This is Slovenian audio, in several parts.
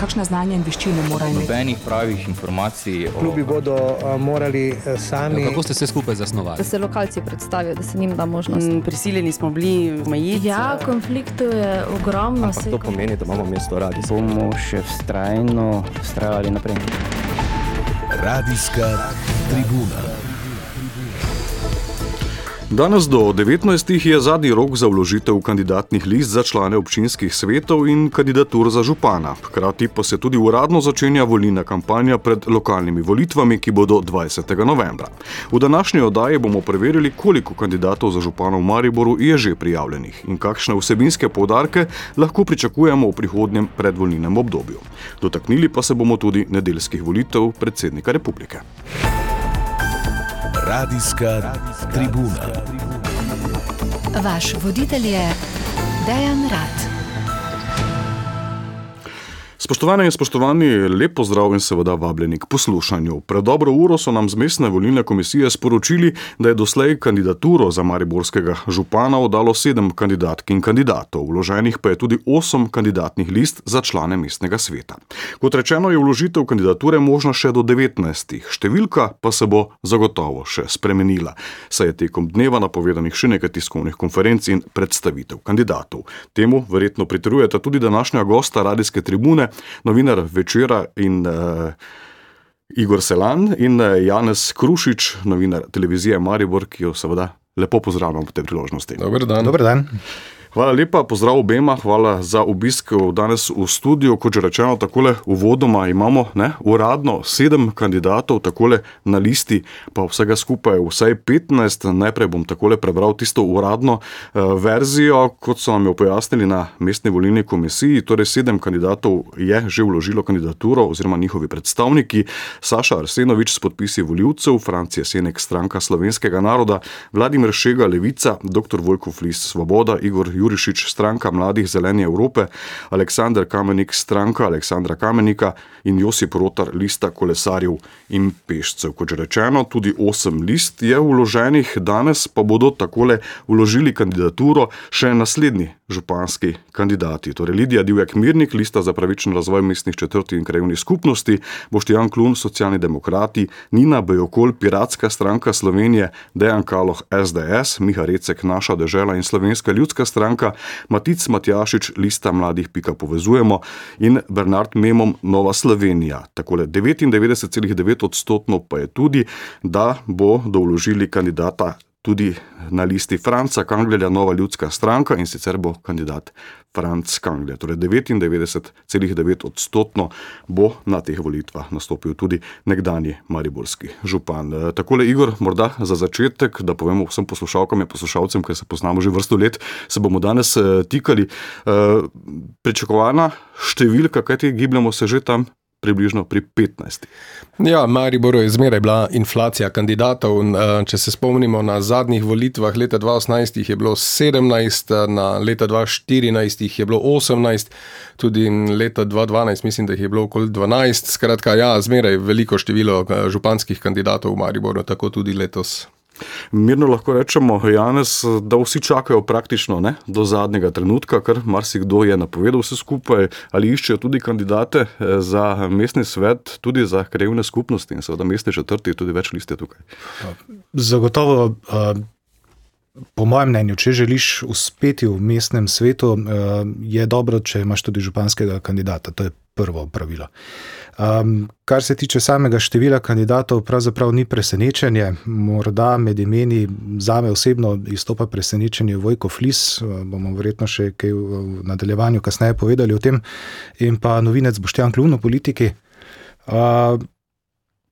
kakšne znanje in veščine mora imeti? Nobenih pravih informacij. O... Klubi bodo uh, morali uh, sami. Ja, kako ste se skupaj zasnovali? Da se lokalci predstavijo, da se njim da možnost. Mm, prisiljeni smo bili omejiti. Ja, konfliktov je ogromno. Ampak to pomeni, da imamo mesto radi. Bomo še vztrajno vztrajali naprej. Radijska tribuna. Danes do 19. je zadnji rok za vložitev kandidatnih list za člane občinskih svetov in kandidatur za župana. Hkrati pa se tudi uradno začenja volilna kampanja pred lokalnimi volitvami, ki bodo 20. novembra. V današnji oddaji bomo preverili, koliko kandidatov za župana v Mariboru je že prijavljenih in kakšne vsebinske povdarke lahko pričakujemo v prihodnjem predvolilnem obdobju. Dotaknili pa se bomo tudi nedeljskih volitev predsednika republike. Radijska tribuna. Vaš voditelj je Dejan Rad. Spoštovane in spoštovani, lepo zdrav in seveda vabljeni k poslušanju. Pred dobro uro so nam z mestne volilne komisije sporočili, da je doslej kandidaturo za mariborskega župana oddalo sedem kandidatk in kandidatov, vloženih pa je tudi osem kandidatnih list za člane mestnega sveta. Kot rečeno, je vložitev kandidature možna še do 19. Številka pa se bo zagotovo še spremenila, saj je tekom dneva napovedanih še nekaj tiskovnih konferenc in predstavitev kandidatov. Temu verjetno pritrjujeta tudi današnja gosta radijske tribune novinar večera in uh, Igor Selan in uh, Janez Krušič, novinar televizije Maribor, ki jo seveda lepo pozdravljam v tej priložnosti. Dober dan. Dober dan. Hvala lepa, pozdrav obema, hvala za obisk danes v studiu. Kot že rečeno, takole uvodoma imamo ne, uradno sedem kandidatov, takole na listi, pa vsega skupaj vsaj 15. Najprej bom takole prebral tisto uradno uh, verzijo, kot so nam jo pojasnili na mestni volilni komisiji. Torej, sedem kandidatov je že vložilo kandidaturo oziroma njihovi predstavniki. Saša Arsenovič s podpisi voljivcev, Francija Senek, stranka slovenskega naroda, Vladimir Šega, Levica, dr. Vojko Flis, Svoboda, Igor Jurišič, stranka Mladih Zeleni Evrope, Aleksandr Kamenik, stranka Aleksandra Kamenika in Josip Rotar, lista kolesarjev in pešcev. Kot že rečeno, tudi osem list je vloženih, danes pa bodo takole vložili kandidaturo še naslednji županski kandidati. Torej Lidija Divjak Mirnik, lista za pravičen razvoj mestnih četrti in krajovnih skupnosti, Boštjan Klun, socialni demokrati, Nina Bejokol, Piratska stranka Slovenije, Dejan Kaloh, SDS, Miha Recek, naša država in slovenska ljudska stranka, Matic Matjašič, lista mladih pika povezujemo in Bernard Memom, Nova Slovenija. Takole 99,9 odstotno pa je tudi, da bo dovložili kandidata tudi na listi Franca Kanglja, Nova ljudska stranka in sicer bo kandidat Franc Kanglja. Torej 99,9 odstotno bo na teh volitvah nastopil tudi nekdani mariborski župan. E, takole, Igor, morda za začetek, da povemo vsem poslušalkam in poslušalcem, ker se poznamo že vrsto let, se bomo danes e, tikali. E, pričakovana številka, kaj ti gibljamo se že tam približno pri 15. Ja, Maribor je zmeraj bila inflacija kandidatov. Eh, če se spomnimo na zadnjih volitvah, leta 2018 je bilo 17, na leta 2014 je bilo 18, tudi leta 2012 mislim, da jih je bilo okoli 12. Skratka, ja, zmeraj veliko število eh, županskih kandidatov v Mariboru, tako tudi letos. Mirno lahko rečemo, Janes, da vsi čakajo praktično ne, do zadnjega trenutka, ker marsikdo je napovedal vse skupaj ali iščejo tudi kandidate eh, za mestni svet, tudi za krajevne skupnosti in seveda mestne četrti, tudi več liste tukaj. Zagotovo. Po mojem mnenju, če želiš uspeti v mestnem svetu, je dobro, če imaš tudi županskega kandidata. To je prvo pravilo. Um, kar se tiče samega števila kandidatov, pravzaprav ni presenečenje. Morda med imeni za me osebno izstopa presenečenje Vojko Flis, bomo verjetno še kaj v nadaljevanju kasneje povedali o tem, in pa novinec Boštjan Klun v politiki. Uh,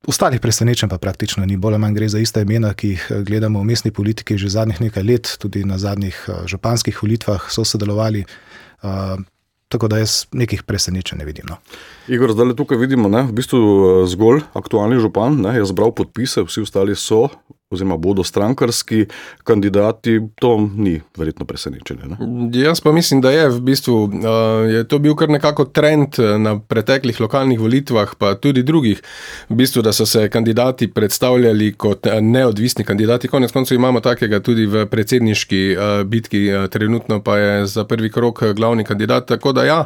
Ostalih presenečenj pa praktično ni, bolj ali manj gre za ista imena, ki jih gledamo v mestni politiki že zadnjih nekaj let, tudi na zadnjih županskih volitvah so sodelovali. Uh, Tako da jaz nekih presenečenj ne vidim. No. Igor, zdaj tukaj vidimo, da v bistvu eh, zgolj aktualni župan ne, je zbral podpise, vsi ostali so oziroma bodo strankarski kandidati, to ni verjetno presenečenje. Ne? Jaz pa mislim, da je v bistvu uh, je to bil kar nekako trend eh, na preteklih lokalnih volitvah, pa tudi drugih, v bistvu, da so se kandidati predstavljali kot eh, neodvisni kandidati. Konec koncev imamo takega tudi v predsedniški uh, bitki, uh, trenutno pa je za prvi krok glavni kandidat. Tako da ja.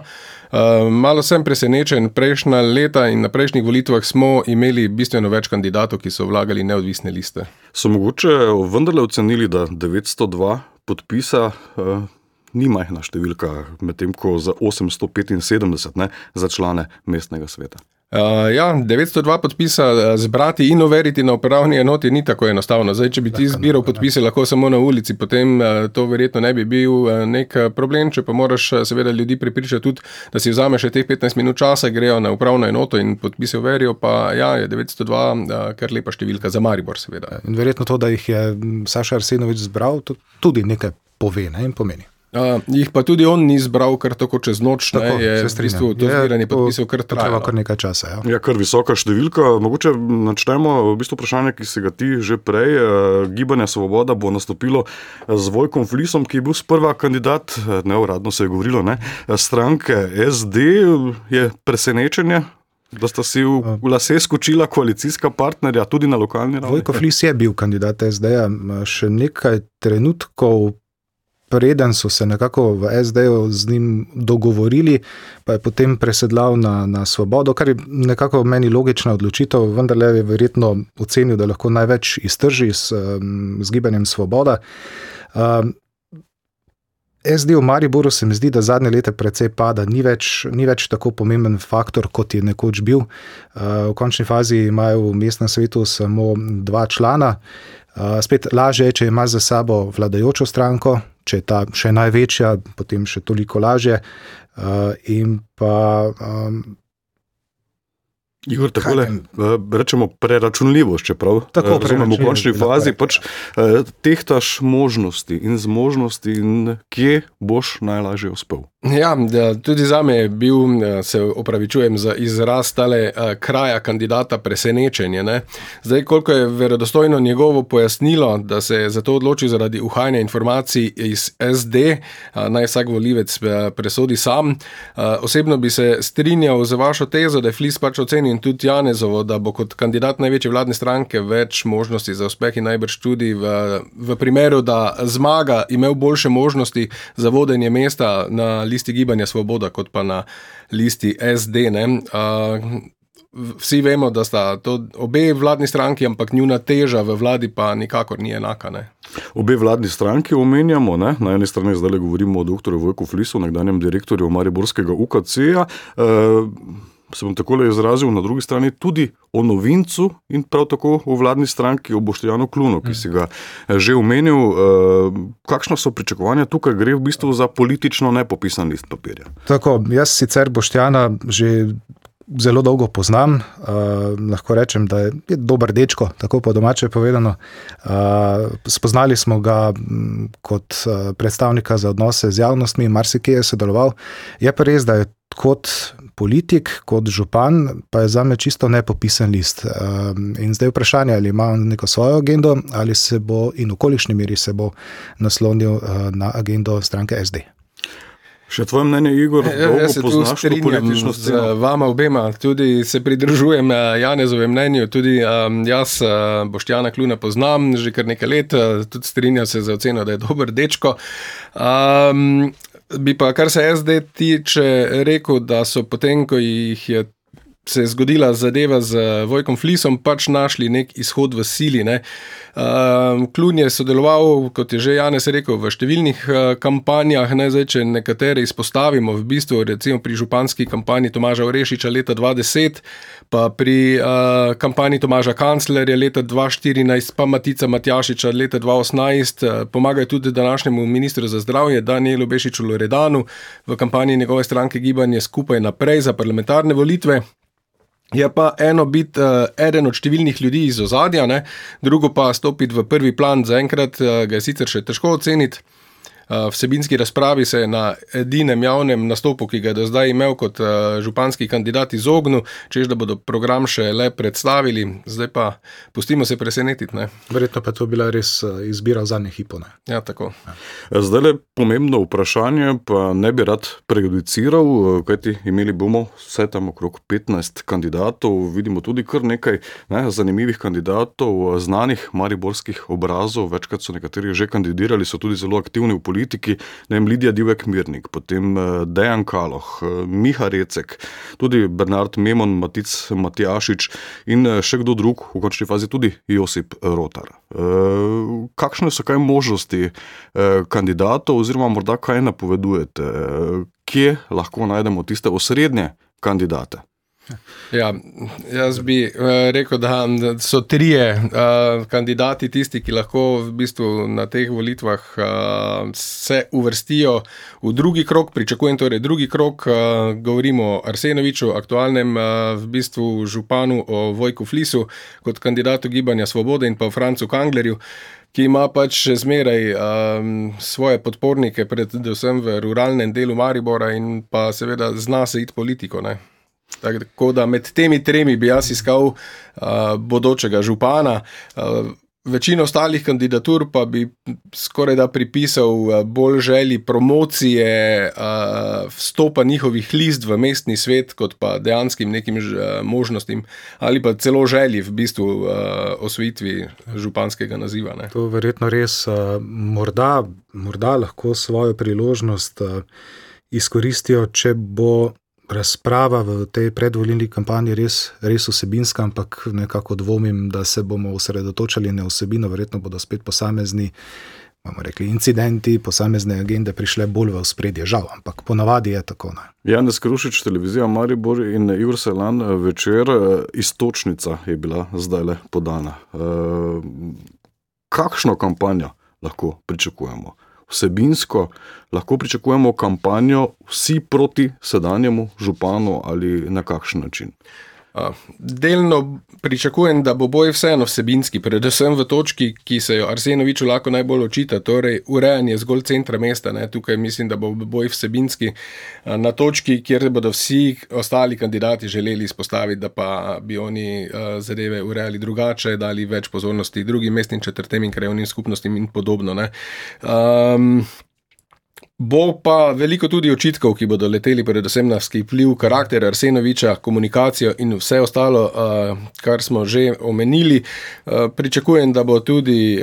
Uh, malo sem presenečen, prejšnja leta in na prejšnjih volitvah smo imeli bistveno več kandidatov, ki so vlagali neodvisne liste. So mogoče vendarle ocenili, da 902 podpisa uh, ni majhna številka, medtem ko za 875 ne, za člane mestnega sveta. Uh, ja, 902 podpisa eh, zbrati in overiti na upravni enoti ni tako enostavno. Zdaj, če bi ti zbiral podpise lahko samo na ulici, potem uh, to verjetno ne bi bil uh, nek problem. Če pa moraš seveda ljudi pripričati tudi, da si vzameš še teh 15 minut časa, grejo na upravno enoto in podpise overijo, pa ja, je 902 uh, kar lepa številka za Maribor, seveda. In verjetno to, da jih je Saša Arsenovič zbral, tudi nekaj pove ne, in pomeni. Uh, jih pa tudi on ni zbral kar tako čez noč, tako, ne, je v bistvu to zbiranje podpisov kar trajalo. kar nekaj časa. Ja. ja, kar visoka številka. Mogoče načnemo v bistvu vprašanje, ki si ga ti že prej. Uh, Gibanje Svoboda bo nastopilo z Vojkom Flisom, ki je bil sprva kandidat, neuradno se je govorilo, ne, stranke SD. Je presenečenje, Da sta si v, v lase skočila koalicijska partnerja, tudi na lokalni ravni. Vojko Flis je bil kandidat SD-ja, še nekaj trenutkov preden so se nekako v SD-ju z njim dogovorili, pa je potem presedlal na, na svobodo, kar je nekako meni logična odločitev, vendar le je verjetno ocenil, da lahko največ iztrži s, z gibanjem svoboda. Um, SD v Mariboru se mi zdi, da zadnje leta precej pada, ni več, ni več tako pomemben faktor, kot je nekoč bil. V končni fazi imajo v mestnem svetu samo dva člana. Spet lažje je, če imaš za sabo vladajočo stranko, če je ta še največja, potem še toliko lažje. Uh, in pa. Um, Igor, tako le rečemo preračunljivost, čeprav tako razumemo v končni fazi, pač eh, tehtaš možnosti in zmožnosti, in kje boš najlažje uspel. Ja, tudi za me je bil, se opravičujem za izraz tale kraja kandidata presenečenje. Ne? Zdaj, koliko je verodostojno njegovo pojasnilo, da se je za to odločil zaradi uhajanja informacij iz SD, naj vsak volivec presodi sam. Osebno bi se strinjal z vašo tezo, da je Flis pač ocenil in tudi Janezovo, da bo kot kandidat največje vladne stranke več možnosti za uspeh in najbrž tudi v, v primeru, da zmaga, imel boljše možnosti za vodenje mesta na listi Gibanja Svoboda, kot pa na listi SD. Uh, vsi vemo, da sta to obe vladni stranki, ampak njuna teža v vladi pa nikakor ni enaka. Ne? Obe vladni stranki omenjamo, ne? na eni strani zdaj govorimo o dr. Vojku Flisu, nekdanjem direktorju Mariborskega UKC-ja. Uh, se bom tako izrazil, na drugi strani tudi o novincu in prav tako o vladni stranki, o Boštjanu Klunu, ki si ga eh, že omenil. Eh, kakšno so pričakovanja tukaj, gre v bistvu za politično nepopisan list papirja? Tako, jaz sicer Boštjana že. Zelo dolgo poznam, uh, lahko rečem, da je, dober dečko, tako po domače povedano. Uh, spoznali smo ga m, kot predstavnika za odnose z javnostmi, marsikaj je sodeloval. Je pa res, da je kot politik, kot župan, pa je za me čisto nepopisan list. Ehm, in zdaj je vprašanje, ali ima neko svojo agendo, ali se bo in v kolikšni meri se bo naslonil eh, na agendo stranke SD. Še tvoje mnenje, Igor, ja, jaz se tu strinjam z vama obema, tudi se pridružujem eh, Janezovem mnenju, tudi um, jaz eh, Boštjana Kluna poznam že kar nekaj let, tudi strinjam se za oceno, da je dober dečko. Um, Bi pa, kar se SD tiče, rekel, da so potem, ko jih je se je zgodila zadeva z Vojkom Flisom, pač našli nek izhod v sili. Uh, Klun je sodeloval, kot je že Janes rekel, v številnih uh, kampanjah. Ne, zdaj, če nekatere izpostavimo, v bistvu recimo pri županski kampanji Tomaža Orešiča leta 2010, pa pri uh, kampanji Tomaža Kanclerja leta 2014, pa Matica Matjašiča leta 2018, uh, pomagajo tudi današnjemu ministru za zdravje Danielu Bešiču Loredanu v kampanji njegove stranke Gibanje skupaj naprej za parlamentarne volitve. Je pa eno biti uh, eden od številnih ljudi iz ozadja, ne? drugo pa stopiti v prvi plan, zaenkrat uh, ga je sicer še težko oceniti. Eh, vsebinski razpravi se je na edinem javnem nastopu, ki ga je do zdaj imel kot eh, županski kandidat, izognil, čež da bodo program še le predstavili, zdaj pa pustimo se presenetiti. Ne. Verjetno pa to bila res eh, izbira za nehipone. Ja, tako. Ja. Zdaj le pomembno vprašanje, pa ne bi rad prejudiciral, kajti imeli bomo vse tam okrog 15 kandidatov, vidimo tudi kar nekaj ne, zanimivih kandidatov, znanih mariborskih obrazov, večkrat so nekateri že kandidirali, so tudi zelo aktivni v politiki politiki, ne vem, Lidija Divek Mirnik, potem eh, Dejan Kaloh, eh, Miha Recek, tudi Bernard Memon, Matic Matjašič in eh, še kdo drug, v končni fazi tudi Josip Rotar. Kakšne so kaj možnosti kandidatov, oziroma morda kaj napovedujete, kje lahko najdemo tiste osrednje kandidate? Ja, jaz bi uh, rekel, da so trije uh, kandidati tisti, ki lahko v bistvu na teh volitvah uh, se uvrstijo v drugi krok. Pričakujem torej drugi krok. Uh, govorimo o Arsenoviču, aktualnem uh, v bistvu županu, o Vojku Flisu kot kandidatu Gibanja Svobode in pa Francu Kanglerju. Ki ima pač še zmeraj um, svoje podpornike, predvsem v ruralnem delu Maribora, in pa seveda zna se iti politiko. Ne? Tako da med temi tremi bi jaz iskal uh, bodočega župana. Uh, Večino ostalih kandidatur pa bi skoraj da pripisal bolj želji promocije uh, vstopa njihovih list v mestni svet, kot pa dejanskim nekim možnostim ali pa celo želji v bistvu uh, osvojitvi županskega naziva. Ne. To je verjetno res. Uh, morda, morda lahko svojo priložnost izkoristijo, če bo razprava v tej predvoljeni kampanji res, res vsebinska, ampak nekako dvomim, da se bomo osredotočali na vsebino, verjetno bodo spet posamezni. Rekli, incidenti, posamezne agende prišle bolj v spredje, žal, ampak ponavadi je tako. Ne. Janes Krušič, televizija Maribor in Jur Selan večer, istočnica je bila zdaj le podana. E, kakšno kampanjo lahko pričakujemo? Vsebinsko lahko pričakujemo kampanjo vsi proti sedanjemu županu ali na kakšen način? Delno pričakujem, da bo boj vseeno vsebinski, predvsem v točki, ki se jo Arsenoviču lahko najbolj očita, torej urejanje zgolj centra mesta. Ne. Tukaj mislim, da bo boj vsebinski na točki, kjer bodo vsi ostali kandidati želeli izpostaviti, da pa bi oni zadeve urejali drugače, dali več pozornosti drugim mestnim četrtem in krajovnim skupnostim in podobno. Um, Bo pa veliko tudi očitkov, ki bodo leteli predvsem na skipljiv karakter Arsenoviča, komunikacijo in vse ostalo, kar smo že omenili. Pričakujem, da bo tudi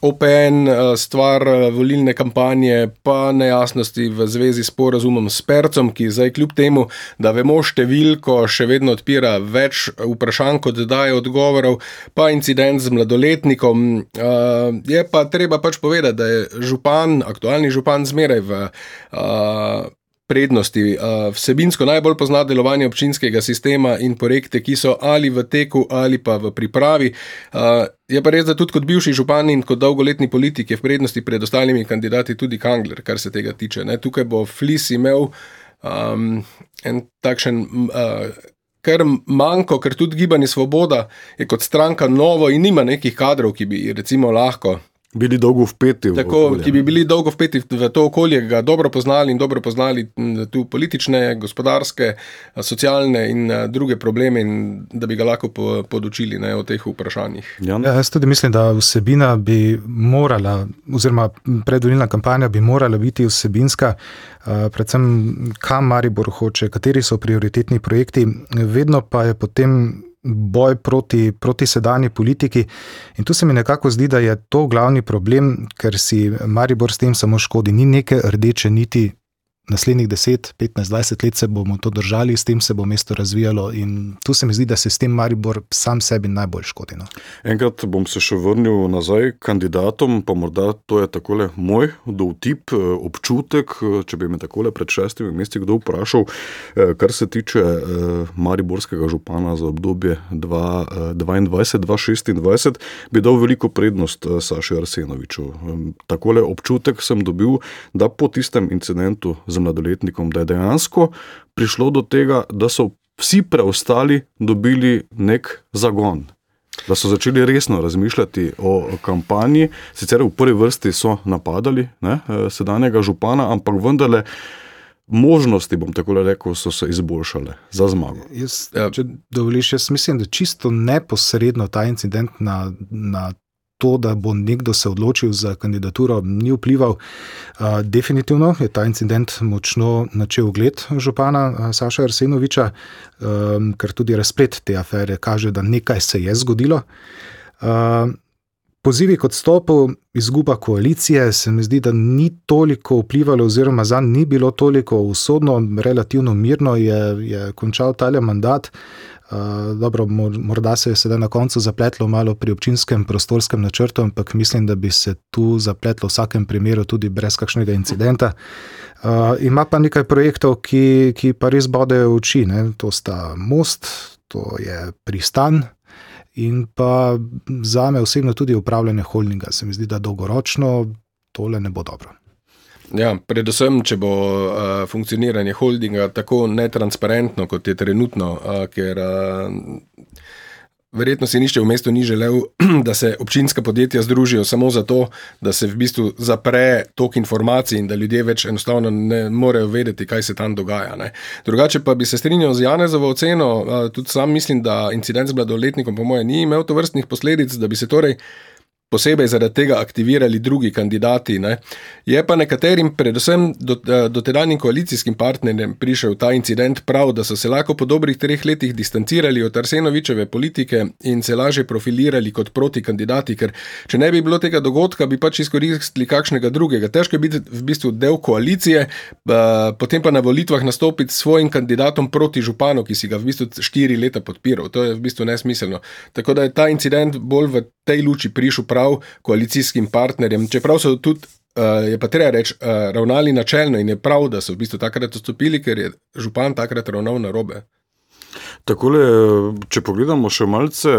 OPN stvar volilne kampanje, pa nejasnosti v zvezi s porazumom s Percom, ki zdaj kljub temu, da vemo številko, še vedno odpira več vprašanj, kot daje odgovorov, pa incident z mladoletnikom. Je pa treba pač povedati, da je župan, aktualni župan, župan zmeraj v uh, prednosti. Uh, vsebinsko najbolj pozna delovanje občinskega sistema in projekte, ki so ali v teku ali pa v pripravi. Uh, je pa res, da tudi kot bivši župan in kot dolgoletni politik je v prednosti pred ostalimi kandidati tudi Kangler, kar se tega tiče. Ne? Tukaj bo Flis imel um, en takšen. Uh, Ker manjko, ker tudi gibanje Svoboda je kot stranka novo in nima nekih kadrov, ki bi recimo lahko bili dolgo vpeti v Tako, okolje. Ki bi bili dolgo vpeti v to okolje, ga dobro poznali in dobro poznali tu politične, gospodarske, socialne in druge probleme, in da bi ga lahko podočili ne, o teh vprašanjih. Ja, jaz tudi mislim, da vsebina bi morala, oziroma predvoljna kampanja bi morala biti vsebinska. Predvsem, kam Maribor hoče, kateri so prioritetni projekti, vedno pa je potem boj proti, proti sedanji politiki. In tu se mi nekako zdi, da je to glavni problem, ker si Maribor s tem samo škodi. Ni neke rdeče niti naslednjih 10, 15, 20 let se bomo to držali, s tem se bo mesto razvijalo. In tu se mi zdi, da se s tem Maribor sam sebi najbolj škodi. No. Enkrat bom se še vrnil nazaj k kandidatom, pa morda to je takole moj dovtip, eh, občutek. Eh, če bi me takole pred šestimi meseci kdo vprašal, eh, kar se tiče Mariborskega župana za obdobje 2022-2026, bi dal veliko prednost Sašu Arsenoviču. Takole občutek sem dobil, da po tistem incidentu z mladoletnikom, da je dejansko prišlo do tega, da so vsi preostali dobili nek zagon. Da so začeli resno razmišljati o kampanji, sicer v prvi vrsti so napadali ne, eh, sedanjega župana, ampak vendarle možnosti, bom tako rekel, so se izboljšale za zmago. Jaz, če dovoliš, jaz mislim, da čisto neposredno ta incident na, na to, da bo nekdo se odločil za kandidaturo, ni vplival. Definitivno je ta incident močno načel ugled župana Saša Arsenoviča, ker tudi razplet te afere kaže, da nekaj se je zgodilo. pozivi k odstopu, izguba koalicije, se mi zdi, da ni toliko vplivalo, oziroma za njim ni bilo toliko usodno, relativno mirno je, je končal ta mandat. Uh, dobro, morda se je sedaj na koncu zapletlo malo pri občinskem prostorskem načrtu, ampak mislim, da bi se tu zapletlo v vsakem primeru, tudi brez kakšnega incidenta. Uh, ima pa nekaj projektov, ki, ki pa res bodejo oči. Ne? To sta most, to je pristan, in pa za me osebno tudi upravljanje holdinga. Se mi zdi, da dolgoročno tole ne bo dobro. Ja, predvsem, če bo uh, funkcioniranje holdinga tako netransparentno, kot je trenutno, uh, ker uh, Verjetno si nišče v mestu ni želel, da se občinska podjetja združijo samo zato, da se v bistvu zapre tok informacij in da ljudje več enostavno ne morejo vedeti, kaj se tam dogaja. Ne. Drugače pa bi se strinjal z Janezovo oceno, tudi sam mislim, da incident z mladoletnikom, po mojem, ni imel to vrstnih posledic, da bi se torej posebej zaradi tega aktivirali drugi kandidati. Ne. Je pa nekaterim, predvsem eh, dotedanjim koalicijskim partnerjem, prišel ta incident prav, da so se lahko po dobrih treh letih distancirali od Arsenovičeve politike in se lažje profilirali kot proti kandidati, ker če ne bi bilo tega dogodka, bi pač izkoristili kakšnega drugega. Težko je biti v bistvu del koalicije, potem pa na volitvah nastopiti s svojim kandidatom proti županu, ki si ga v bistvu štiri leta podpiral. To je v bistvu nesmiselno. Tako da je ta incident bolj v tej luči prišel prav prav koalicijskim partnerjem, čeprav so tudi. Uh, je pa treba reči, uh, ravnali načelno in je prav, da so v bistvu takrat odstopili, ker je župan takrat ravnal na robe. Takole, če pogledamo še malce,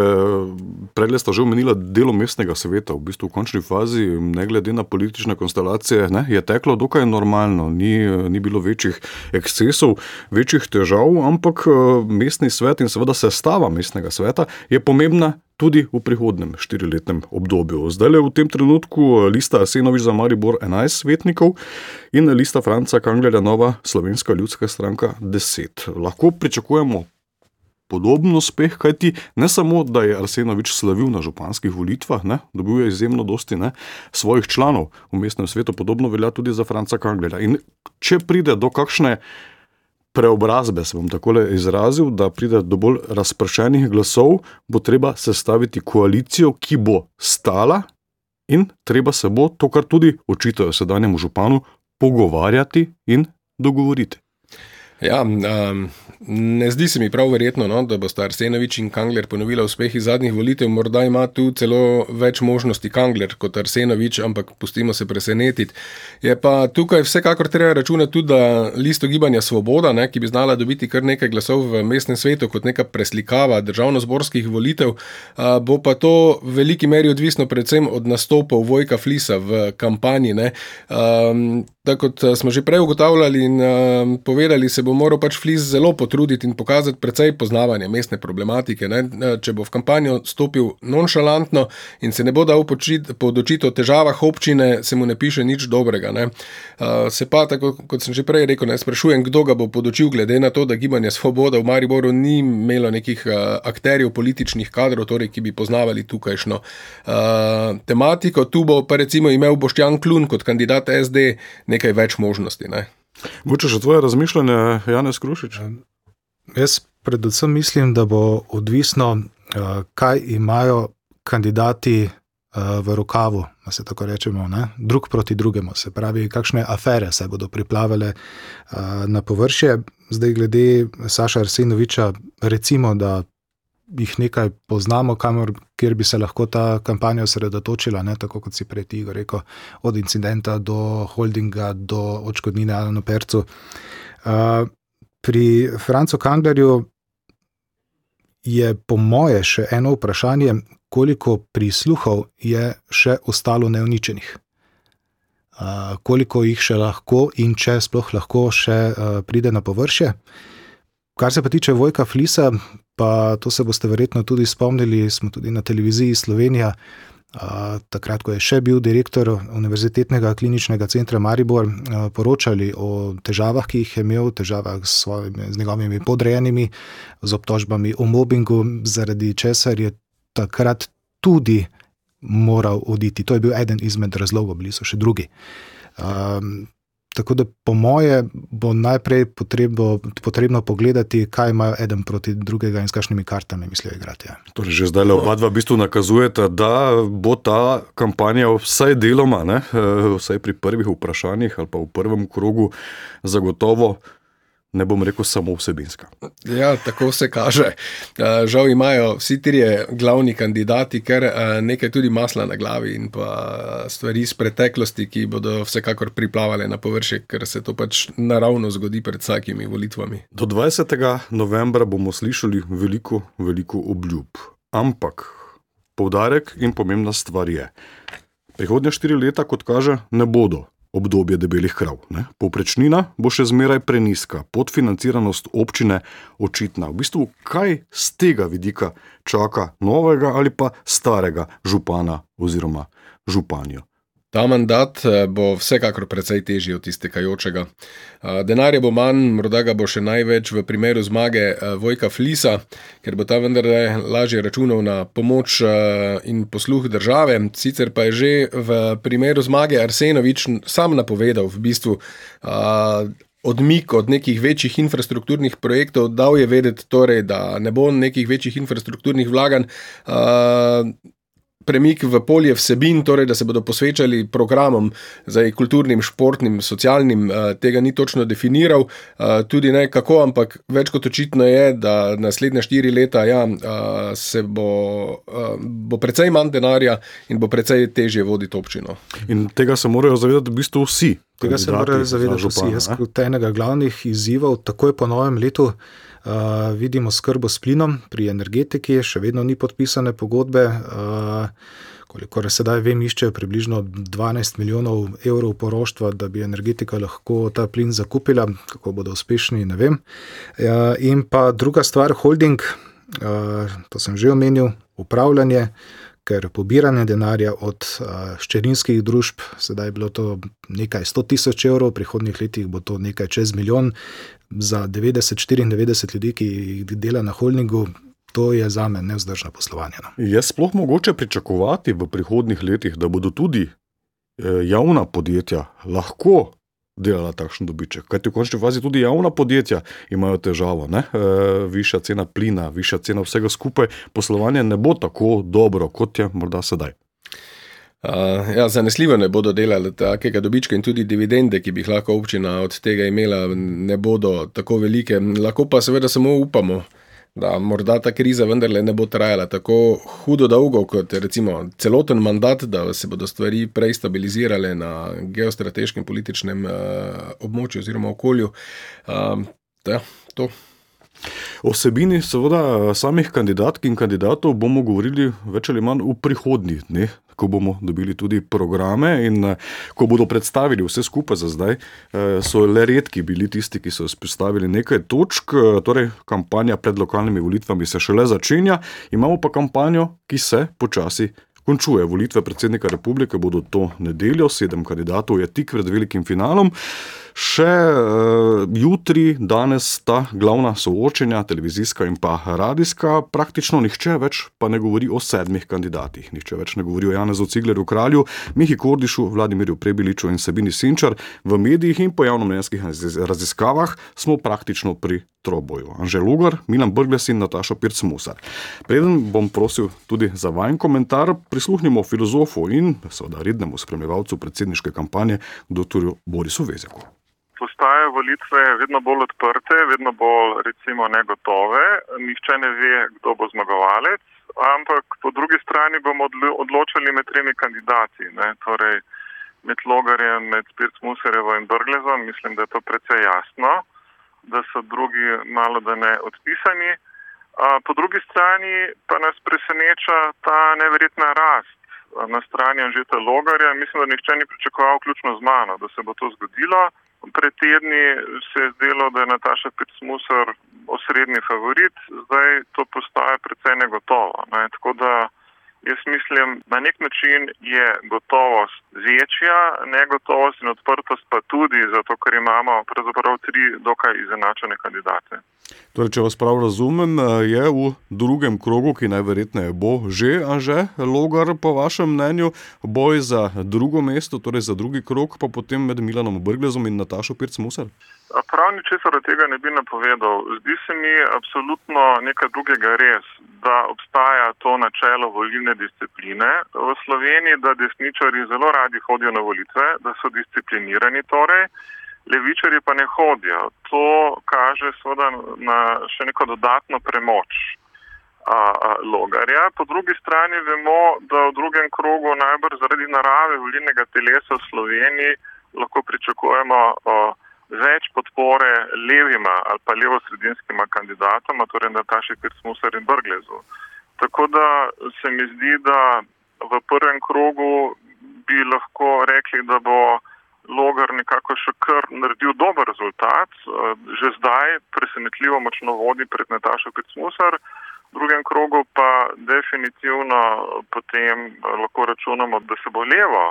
prej ste že omenili delo mestnega sveta, v bistvu v končni fazi, ne glede na politične konstelacije, ne, je teklo dokaj normalno, ni, ni bilo večjih ekscesov, večjih težav, ampak mestni svet in seveda sestava mestnega sveta je pomembna. Tudi v prihodnem štiriletnem obdobju. Zdaj je v tem trenutku lista Senovič za Maribor 11 svetnikov in lista Franca Kanglerja Nova Slovenska ljudska stranka 10. Lahko pričakujemo podoben uspeh, kajti ne samo, da je Arsenovič slavil na županskih volitvah, ne, dobil je izjemno dosti ne, svojih članov v mestnem svetu, podobno velja tudi za Franca Kanglera. In če pride do kakšne preobrazbe, se bom tako izrazil, da pride do bolj razpršenih glasov, bo treba sestaviti koalicijo, ki bo stala in treba se bo to, kar tudi očitajo sedanjemu županu, pogovarjati in dogovoriti. Ja, um, ne zdi se mi prav verjetno, no, da bo sta Arsenovič in Kangler ponovila uspeh iz zadnjih volitev. Morda ima tu celo več možnosti Kangler kot Arsenovič, ampak pustimo se presenetiti. Je pa tukaj vsekakor treba računati tudi, da listo gibanja Svoboda, ne, ki bi znala dobiti kar nekaj glasov v mestnem svetu kot neka preslikava državno-zborskih volitev, uh, bo pa to v veliki meri odvisno predvsem od nastopov Vojka Flisa v kampanji. Um, tako kot smo že prej ugotavljali in um, povedali, se bo moral pač Flis zelo potruditi in pokazati precej poznavanje mestne problematike. Ne? Če bo v kampanjo stopil nonšalantno in se ne bo dal podočiti o težavah občine, se mu ne piše nič dobrega. Ne? Se pa, tako kot sem že prej rekel, ne sprašujem, kdo ga bo podočil, glede na to, da gibanje Svoboda v Mariboru ni imelo nekih akterjev političnih kadrov, torej, ki bi poznavali tukajšno tematiko. Tu bo pa recimo imel Boštjan Klun kot kandidat SD nekaj več možnosti. Ne? Moče še tvoje razmišljanje, Janez Krušič? Jaz predvsem mislim, da bo odvisno, eh, kaj imajo kandidati eh, v rokavu, da se tako rečemo, ne? drug proti drugemu. Se pravi, kakšne afere se bodo priplavile eh, na površje. Zdaj, glede Saša Arsenoviča, recimo, da jih nekaj poznamo, kamor, kjer bi se lahko ta kampanja osredotočila, ne, tako kot si prej ti rekel, od incidenta do holdinga, do odškodnine Alano Percu. Uh, pri Francu Kanglerju je po moje še eno vprašanje, koliko prisluhov je še ostalo neuničenih. Uh, koliko jih še lahko in če sploh lahko še uh, pride na površje. Kar se pa tiče Vojka Flisa, pa to se boste verjetno tudi spomnili, smo tudi na televiziji Slovenija, takrat, ko je še bil direktor Univerzitetnega kliničnega centra Maribor, poročali o težavah, ki jih je imel, težavah s, svojimi, z njegovimi podrejenimi, z obtožbami o mobingu, zaradi česar je takrat tudi moral oditi. To je bil eden izmed razlogov, bili so še drugi. Tako da, po moje, bo najprej potrebno, potrebno pogledati, kaj imajo eden proti drugega in s kakšnimi kartami mislijo igrati. Ja. Torej, že zdaj le oba dva v bistvu nakazujeta, da bo ta kampanja vsaj deloma, ne, eh, vsaj pri prvih vprašanjih ali pa v prvem krogu, zagotovo ne bom rekel samo vsebinska. Ja, tako se kaže. Eh, žal imajo vsi trije glavni kandidati, ker eh, nekaj tudi masla na glavi in pa stvari iz preteklosti, ki bodo vsekakor priplavale na površje, ker se to pač naravno zgodi pred vsakimi volitvami. Do 20. novembra bomo slišali veliko, veliko obljub. Ampak poudarek in pomembna stvar je, prihodnja štiri leta, kot kaže, ne bodo obdobje debelih krav. Ne? Povprečnina bo še zmeraj preniska, podfinanciranost občine očitna. V bistvu, kaj z tega vidika čaka novega ali pa starega župana oziroma županjo? Ta mandat bo vsekakor precej težji od iztekajočega. Denarja bo manj, morda ga bo še največ v primeru zmage Vojka Flisa, ker bo ta vendarle lažje računal na pomoč in posluh države. Sicer pa je že v primeru zmage Arsenovič sam napovedal v bistvu. Odmik od nekih večjih infrastrukturnih projektov, dal je vedeti, torej, da ne bo nekih večjih infrastrukturnih vlaganj, premik v polje vsebin, torej da se bodo posvečali programom, zdaj kulturnim, športnim, socialnim, eh, tega ni točno definiral, eh, tudi ne kako, ampak več kot očitno je, da naslednja štiri leta ja, eh, se bo, bo precej manj denarja in bo precej težje voditi občino. In tega se morajo zavedati v bistvu vsi. Tega se morajo zavedati vsi. Jaz kot enega glavnih izzivov takoj po novem letu. Uh, vidimo skrbo s plinom pri energetiki, še vedno ni podpisane pogodbe. Uh, kolikor sedaj vem, iščejo približno 12 milijonov evrov poroštva, da bi energetika lahko ta plin zakupila, kako bodo uspešni, ne vem. Uh, in pa druga stvar, holding, to sem že omenil, upravljanje. Ker pobiranje denarja od ščerinskih družb, sedaj je bilo to nekaj 100 tisoč evrov, v prihodnih letih bo to nekaj čez milijon, za 90-94 ljudi, ki dela na holdingu, to je za me nevzdržno poslovanje. No. Je sploh mogoče pričakovati v prihodnih letih, da bodo tudi eh, javna podjetja lahko delala takšen dobiček? Kajti v končni fazi tudi javna podjetja imajo težavo, ne? E, višja cena plina, višja cena vsega skupaj, poslovanje ne bo tako dobro, kot je morda sedaj. Uh, ja, zanesljivo ne bodo delali takega dobička in tudi dividende, ki bi jih lahko občina od tega imela, ne bodo tako velike. Lahko pa seveda samo upamo, da morda ta kriza vendarle ne bo trajala tako hudo dolgo kot recimo celoten mandat, da se bodo stvari prej stabilizirale na geostrateškem političnem uh, območju oziroma okolju. Uh, da, to. Osebini, seveda, samih kandidatk in kandidatov bomo govorili več ali manj v prihodnjih dneh, ko bomo dobili tudi programe in eh, ko bodo predstavili vse skupaj za zdaj. Eh, so le redki bili tisti, ki so izpostavili nekaj točk, eh, torej kampanja pred lokalnimi volitvami se šele začenja, imamo pa kampanjo, ki se počasi končuje. Volitve predsednika republike bodo to nedeljo, sedem kandidatov je tik pred velikim finalom. Še uh, jutri, danes sta glavna soočenja, televizijska in pa radijska, praktično nihče več pa ne govori o sedmih kandidatih. Nihče več ne govori o Janezu Ciglerju Kralju, Mihi Kordišu, Vladimirju Prebiliču in Sabini Sinčar. V medijih in po javnomnenjskih raziskavah smo praktično pri troboju. Anže Lugar, Milan Brgles in Nataša Pirc-Musar. Preden bom prosil tudi za vajen komentar, prisluhnimo filozofu in seveda rednemu spremljevalcu predsedniške kampanje, dr. Borisu Vezeku postajajo volitve vedno bolj odprte, vedno bolj recimo negotove. Nihče ne ve, kdo bo zmagovalec, ampak po drugi strani bomo odločili med tremi kandidati. Ne? Torej, med Logarjem, med Spirc Muserevo in Brglezom, mislim, da je to precej jasno, da so drugi malo da ne odpisani. Po drugi strani pa nas preseneča ta neverjetna rast na strani Anžeta Logarja. Mislim, da nihče ni pričakoval, vključno z mano, da se bo to zgodilo. Pred tedni se je zdelo, da je Nataša Pircmusar osrednji favorit, zdaj to postaje precej negotovo. Ne? Tako da Jaz mislim, na nek način je gotovost večja, negotovost in odprtost pa tudi, zato ker imamo pravzaprav tri dokaj izenačene kandidate. Torej, če vas prav razumem, je v drugem krogu, ki najverjetneje bo že Anže Logar, po vašem mnenju, boj za drugo mesto, torej za drugi krog, pa potem med Milanom Brglezom in Natašo Pirc-Musar? Prav ničesar od tega ne bi napovedal. Zdi se mi absolutno nekaj drugega res, da obstaja to načelo volilne discipline v Sloveniji, da desničari zelo radi hodijo na volitve, da so disciplinirani torej, levičari pa ne hodijo. To kaže seveda na še neko dodatno premoč a, a, logarja. Po drugi strani vemo, da v drugem krogu najbrž zaradi narave volilnega telesa v Sloveniji lahko pričakujemo a, več podpore levima ali pa levo-sredinskima kandidatoma, torej Nataši Pirc-Musar in Brglezu. Tako da se mi zdi, da v prvem krogu bi lahko rekli, da bo Logar nekako še kar naredil dober rezultat, že zdaj presenetljivo močno vodi pred Natašo Pirc-Musar, v drugem krogu pa definitivno potem lahko računamo, da se bo levo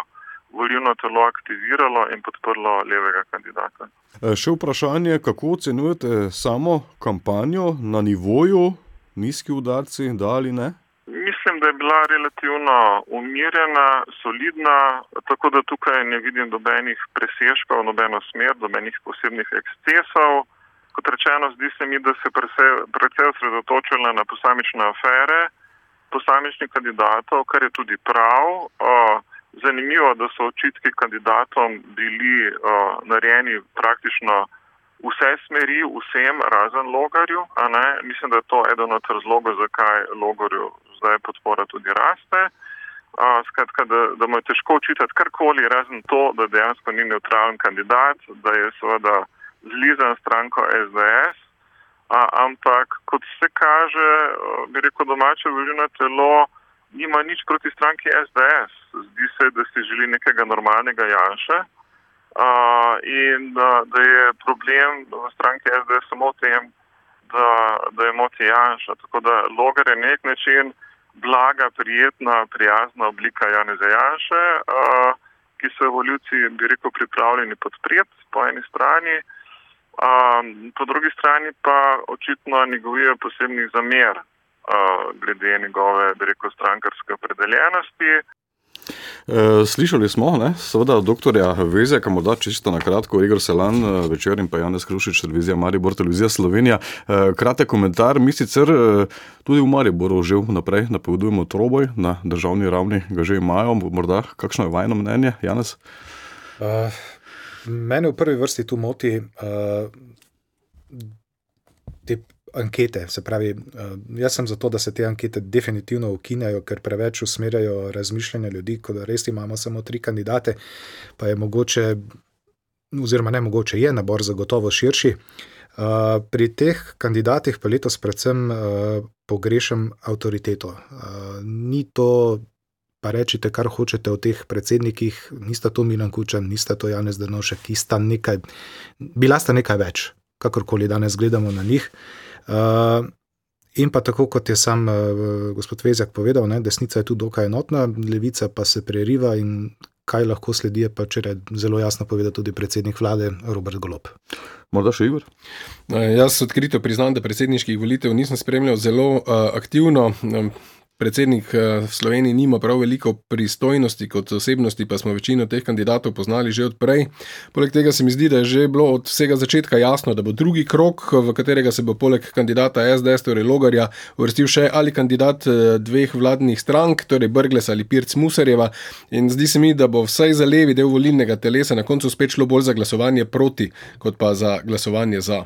volilno telo aktiviralo in podprlo levega kandidata. Še vprašanje, kako ocenjujete samo kampanjo na nivoju, nizki udarci, da ali ne? Mislim, da je bila relativno umirjena, solidna, tako da tukaj ne vidim nobenih presežkov, nobeno smer, nobenih posebnih ekscesov. Kot rečeno, zdi se mi, da se predvsej osredotočila na posamične afere, posamičnih kandidatov, kar je tudi prav. Uh, Zanimivo, da so očitki kandidatom bili uh, narejeni praktično vse smeri, vsem razen logarju. Mislim, da je to eden od razlogov, zakaj logarju zdaj podpora tudi raste. Uh, skratka, da, da mu je težko očitati karkoli, razen to, da dejansko ni neutralen kandidat, da je seveda zlizan stranko SDS. Uh, ampak, kot se kaže, uh, bi rekel domače volilno telo nima nič proti stranki SDS. Zdi se, da si želi nekega normalnega Janša uh, in da, da je problem v stranki SDS samo v tem, da, da je moti Janša. Tako da logar je nek način blaga, prijetna, prijazna oblika Janeza Janše, uh, ki so voljivci, bi rekel, pripravljeni podpreti po eni strani. Um, po drugi strani pa očitno negovijo posebnih zamer glede njegove, bi rekel, strankarske opredeljenosti. E, slišali smo, ne, seveda, doktorja Vezeka, morda čisto na kratko, Igor Selan, e, večer in pa Janez Krušič, televizija Maribor, televizija Slovenija. E, kratek komentar, mi sicer tudi v Mariboru že vnaprej napovedujemo troboj, na državni ravni ga že imajo, morda kakšno je vajno mnenje, Janez? Uh, mene v prvi vrsti tu moti uh, te ankete. Se pravi, eh, jaz sem za to, da se te ankete definitivno ukinejo, ker preveč usmerjajo razmišljanje ljudi, kot da res imamo samo tri kandidate, pa je mogoče, oziroma ne mogoče, je nabor zagotovo širši. Uh, pri teh kandidatih pa letos predvsem uh, pogrešam avtoriteto. Ni to, pa rečite, kar hočete o teh predsednikih, nista to Milan Kučan, nista to Janez Denošek, ki sta nekaj, bila sta nekaj več, kakorkoli danes gledamo na njih. Uh, Uh, in pa tako, kot je sam uh, gospod Vezjak povedal, ne, desnica je tu dokaj enotna, levica pa se preriva in kaj lahko sledi, pa če je zelo jasno povedal tudi predsednik vlade Robert Golop. Morda še Igor? Jaz odkrito priznam, da predsedniških volitev nisem spremljal zelo uh, aktivno. Um, Predsednik eh, Slovenije nima prav veliko pristojnosti kot osebnosti, pa smo večino teh kandidatov poznali že odprej. Poleg tega se mi zdi, da je že bilo od vsega začetka jasno, da bo drugi krok, v katerega se bo poleg kandidata SDS, torej Logarja, vrstil še ali kandidat eh, dveh vladnih strank, torej Brgles ali Pirc Musarjeva. In zdi se mi, da bo vsaj za levi del volilnega telesa na koncu spet šlo bolj za glasovanje proti, kot pa za glasovanje za.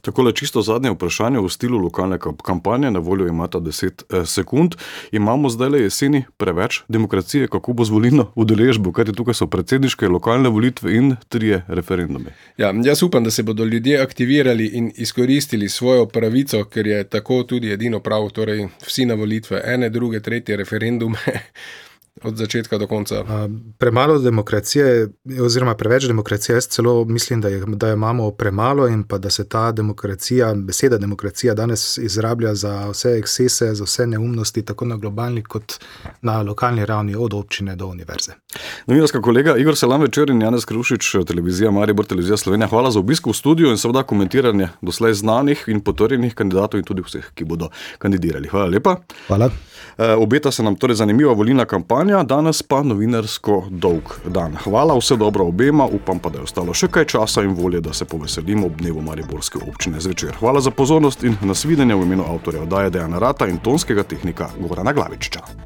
Tako le čisto zadnje vprašanje v stilu lokalne kampanje, na voljo imata 10 eh, sekund. Imamo zdaj le jeseni preveč demokracije, kako bo z volilno udeležbo, kajti tukaj so predsedniške lokalne volitve in trije referendume. Ja, jaz upam, da se bodo ljudje aktivirali in izkoristili svojo pravico, ker je tako tudi edino prav, torej vsi na volitve, ene, druge, tretje referendume. od začetka do konca. Premalo demokracije, oziroma preveč demokracije, jaz celo mislim, da, je, da jo imamo premalo in pa da se ta demokracija, beseda demokracija danes izrablja za vse ekscese, za vse neumnosti, tako na globalni kot na lokalni ravni, od občine do univerze. Novinarska kolega Igor Selam večer in Janez Krušič, televizija Maribor, televizija Slovenija. Hvala za obisk v studiu in seveda komentiranje doslej znanih in potrjenih kandidatov in tudi vseh, ki bodo kandidirali. Hvala lepa. Hvala. Obeta se nam torej zanimiva volilna kampanja, danes pa novinarsko dolg dan. Hvala, vse dobro obema, upam pa, da je ostalo še kaj časa in volje, da se poveselimo ob dnevu Mariborske občine zvečer. Hvala za pozornost in nasvidenje v imenu avtorja oddaje Dejana Rata in tonskega tehnika Gorana Glaviča.